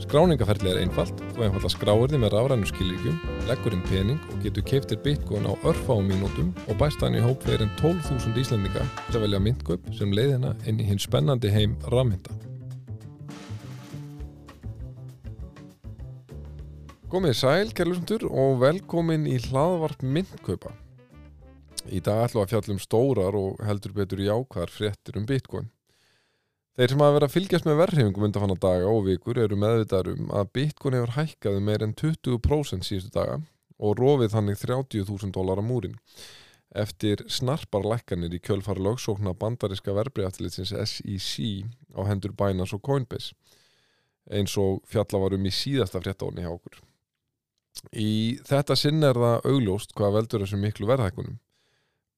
Skráningaferðli er einfalt, þú einfalla skráir þið með rafrænu skilíkjum, leggur inn pening og getur keiftir bitcoin á örfáum mínútum og bæst hann í hóp fyrir en 12.000 íslendinga til að velja myndgöp sem leiðina inn í hinn spennandi heim rafmynda. Komið sæl, kærlusundur, og velkomin í hlaðvarp myndgöpa. Í dag ætlum við að fjallum stórar og heldur betur jákvæðar fréttir um bitcoin. Þeir sem hafa verið að fylgjast með verðhefingum undan fann daga og vikur eru meðvitaður um að Bitcoin hefur hækkaði meir en 20% síðustu daga og rofið þannig 30.000 dólar á múrin. Eftir snarpar lækkanir í kjölfari lögsókna bandariska verbreyaftilitsins SEC á hendur Binance og Coinbase eins og fjalla var um í síðasta fréttáni hjá okkur. Í þetta sinn er það augljóst hvað veldur þessum miklu verðhækkunum.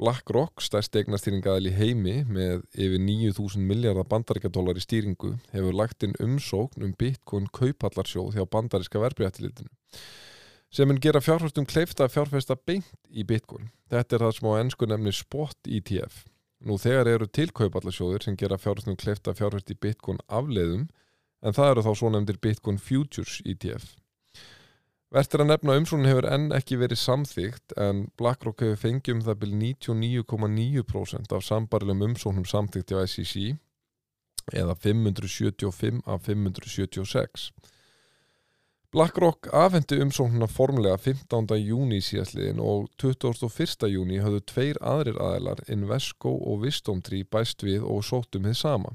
BlackRock, stærst eignastýringaðal í heimi með yfir 9.000 miljardar bandaríkadólar í stýringu, hefur lagt inn umsókn um Bitcoin kaupallarsjóð hjá bandaríska verbreytilitinu sem en gera fjárfæstum kleifta að fjárfæsta beint í Bitcoin. Þetta er það sem á ennsku nefni Spot ETF. Nú þegar eru til kaupallarsjóðir sem gera fjárfæstum kleifta að fjárfæsta í Bitcoin afleiðum en það eru þá svo nefndir Bitcoin Futures ETF. Verður að nefna umsóknin hefur enn ekki verið samþygt en BlackRock hefur fengið um það byrj 99,9% af sambarlegum umsóknum samþygt hjá SEC eða 575 af 576. BlackRock afhendi umsóknuna formulega 15. júni síðastliðin og 21. júni höfðu tveir aðrir aðeilar Invesco og Vistomtree bæst við og sóttum þið sama.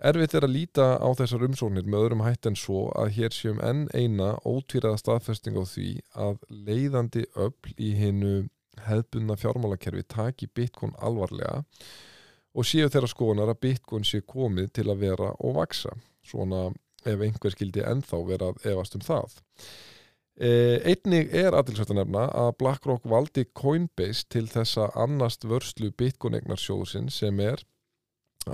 Erfitt er að líta á þessar umsóknir með öðrum hætt en svo að hér séum enn eina ótvíraða staðfesting á því að leiðandi öll í hinnu hefðbunna fjármálakerfi taki Bitcoin alvarlega og séu þeirra skoðunar að Bitcoin sé komið til að vera og vaksa, svona ef einhver skildi ennþá vera að efast um það. E, einnig er aðtilsvægt að nefna að BlackRock valdi Coinbase til þessa annast vörslu Bitcoin-egnarsjóðsinn sem er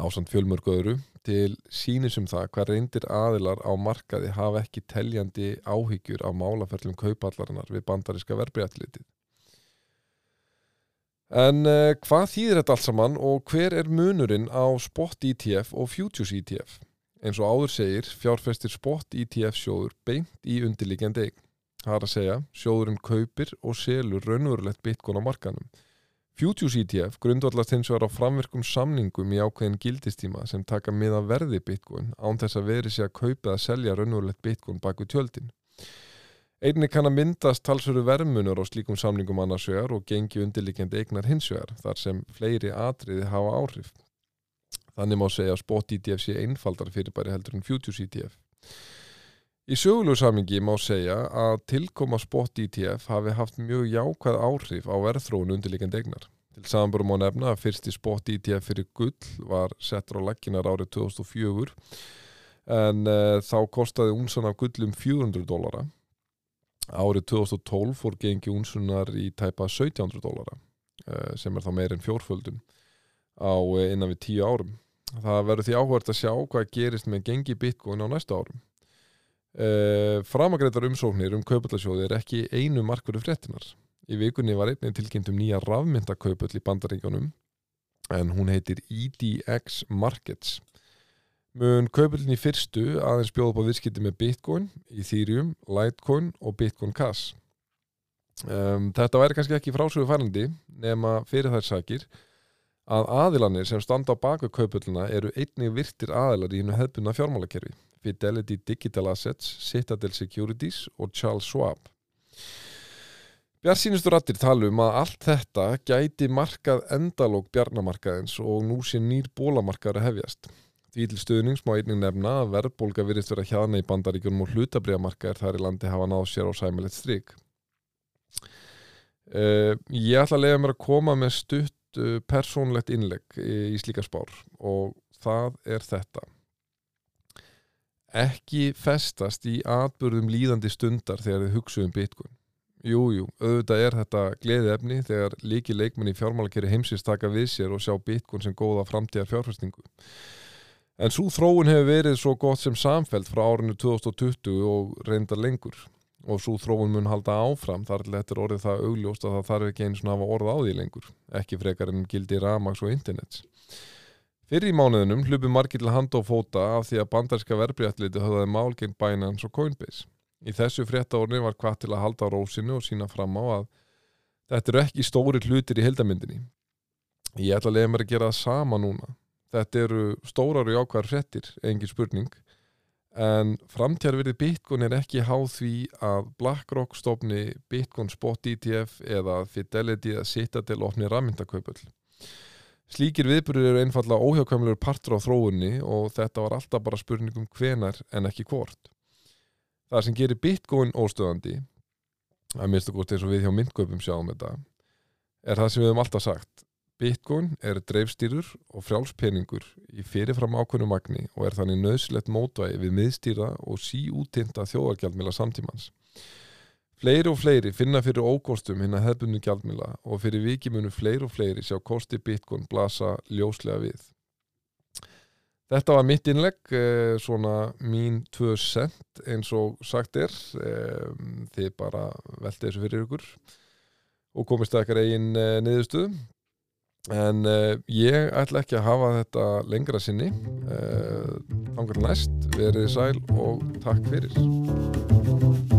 ásand fjölmörgöðuru til sínusum það hvað reyndir aðilar á markaði hafa ekki teljandi áhyggjur á málaferlum kaupallarinnar við bandariska verbreytlitið. En uh, hvað þýðir þetta allt saman og hver er munurinn á Spot ETF og Futures ETF? Eins og áður segir fjárfestir Spot ETF sjóður beint í undirlíkjandi eign. Það er að segja, sjóðurinn kaupir og selur raunverulegt bitcoin á markanum Futures ETF grundvallast hins vegar á framverkum samningum í ákveðin gildistíma sem taka miða verði bitcoin án þess að veri sig að kaupa að selja raunverulegt bitcoin baku tjöldin. Einni kann að myndast talsveru vermunur á slíkum samningum annars vegar og gengi undirlikjandi eignar hins vegar þar sem fleiri atriði hafa áhrif. Þannig má segja að spot ETF sé einfaldar fyrirbæri heldur en Futures ETF. Í sögulegu samingi má segja að tilkoma spot ETF hafi haft mjög jákvæð áhrif á verðþróun undirlikjandi egnar. Til samanbörum má nefna að fyrsti spot ETF fyrir gull var settur á lakkinar árið 2004 en uh, þá kostaði unsan af gullum 400 dólara. Árið 2012 fór gengi unsunar í tæpa 1700 dólara uh, sem er þá meirinn fjórföldun á uh, innan við 10 árum. Það verður því áhvert að sjá hvað gerist með gengi bitcoin á næsta árum. Uh, Framagreitar umsóknir um kaupallasjóði er ekki einu markverðu fréttinar. Í vikunni var einnig tilkynnt um nýja rafmyndakaupall í bandaríkjónum en hún heitir EDX Markets. Mun kaupallin í fyrstu aðeins bjóða upp á virskiti með Bitcoin, Ethereum, Litecoin og Bitcoin Cash. Um, þetta væri kannski ekki frásögu færandi nema fyrir þær sakir að aðilanir sem standa á baku kaupallina eru einnig virtir aðilar í hennu hefðbunna fjármálakerfi. Fidelity Digital Assets, Citadel Securities og Charles Schwab. Bjart sínustu rattir tala um að allt þetta gæti markað endalók bjarnamarkaðins og nú sé nýr bólamarkaður að hefjast. Því til stuðnings má einnig nefna að verðbólka virðist vera hjaðna í bandaríkunum og hlutabriðamarkaður þar í landi hafa náð sér á sæmilegt stryk. Uh, ég ætla að lega mér að koma með stutt uh, persónlegt innlegg í, slíka spár og það er þetta ekki festast í atbyrðum líðandi stundar þegar þið hugsa um bitcoin. Jújú, jú, auðvitað er þetta gleði efni þegar líki leikmenni í fjármálakeri heimsins taka við sér og sjá bitcoin sem góða framtíðar fjárfæstingu. En svo þróun hefur verið svo gott sem samfelt frá árinu 2020 og reyndar lengur og svo þróun mun halda áfram. Þar til þetta er orðið það augljóst að það þarf ekki einu svona að hafa orð á því lengur. Ekki frekar en gildi ramags og internets. Fyrir í mánuðinum hlupi margir til hand og fóta af því að bandarska verbreytliti höfðaði mál gegn Binance og Coinbase. Í þessu fréttaórni var hvað til að halda rósinu og sína fram á að þetta eru ekki stóri hlutir í heldamindinni Ég ætla að leiða mér að gera það sama núna. Þetta eru stórar og jákvæðar fréttir, engin spurning en framtjárverði Bitcoin er ekki háð því að BlackRock stofni Bitcoin Spot ETF eða Fidelity eða Citadel ofni rammyndakaupöld. Slíkir viðburður eru einfallega óhjákvæmlegur partur á þróunni og þetta var alltaf bara spurningum hvenar en ekki hvort. Það sem gerir Bitcoin óstöðandi, að minnst okkur eins og við hjá myndkaupum sjáum þetta, er það sem við hefum alltaf sagt. Bitcoin er dreifstýrur og frjálspenningur í fyrirfram ákveðnu magni og er þannig nöðsilegt mótvægi við miðstýra og síútinda þjóðargjaldmila samtímans. Fleiri og fleiri finna fyrir ókostum hinn að hefðbunni gjaldmila og fyrir vikimunu fleiri og fleiri sjá kosti Bitcoin blasa ljóslega við. Þetta var mitt innlegg, eh, svona mín 2 cent eins og sagt er, þið bara velti þessu fyrir ykkur og komist það ekkar eigin eh, niðurstuðu en uh, ég ætla ekki að hafa þetta lengra sinni. Uh, þangar næst, verið sæl og takk fyrir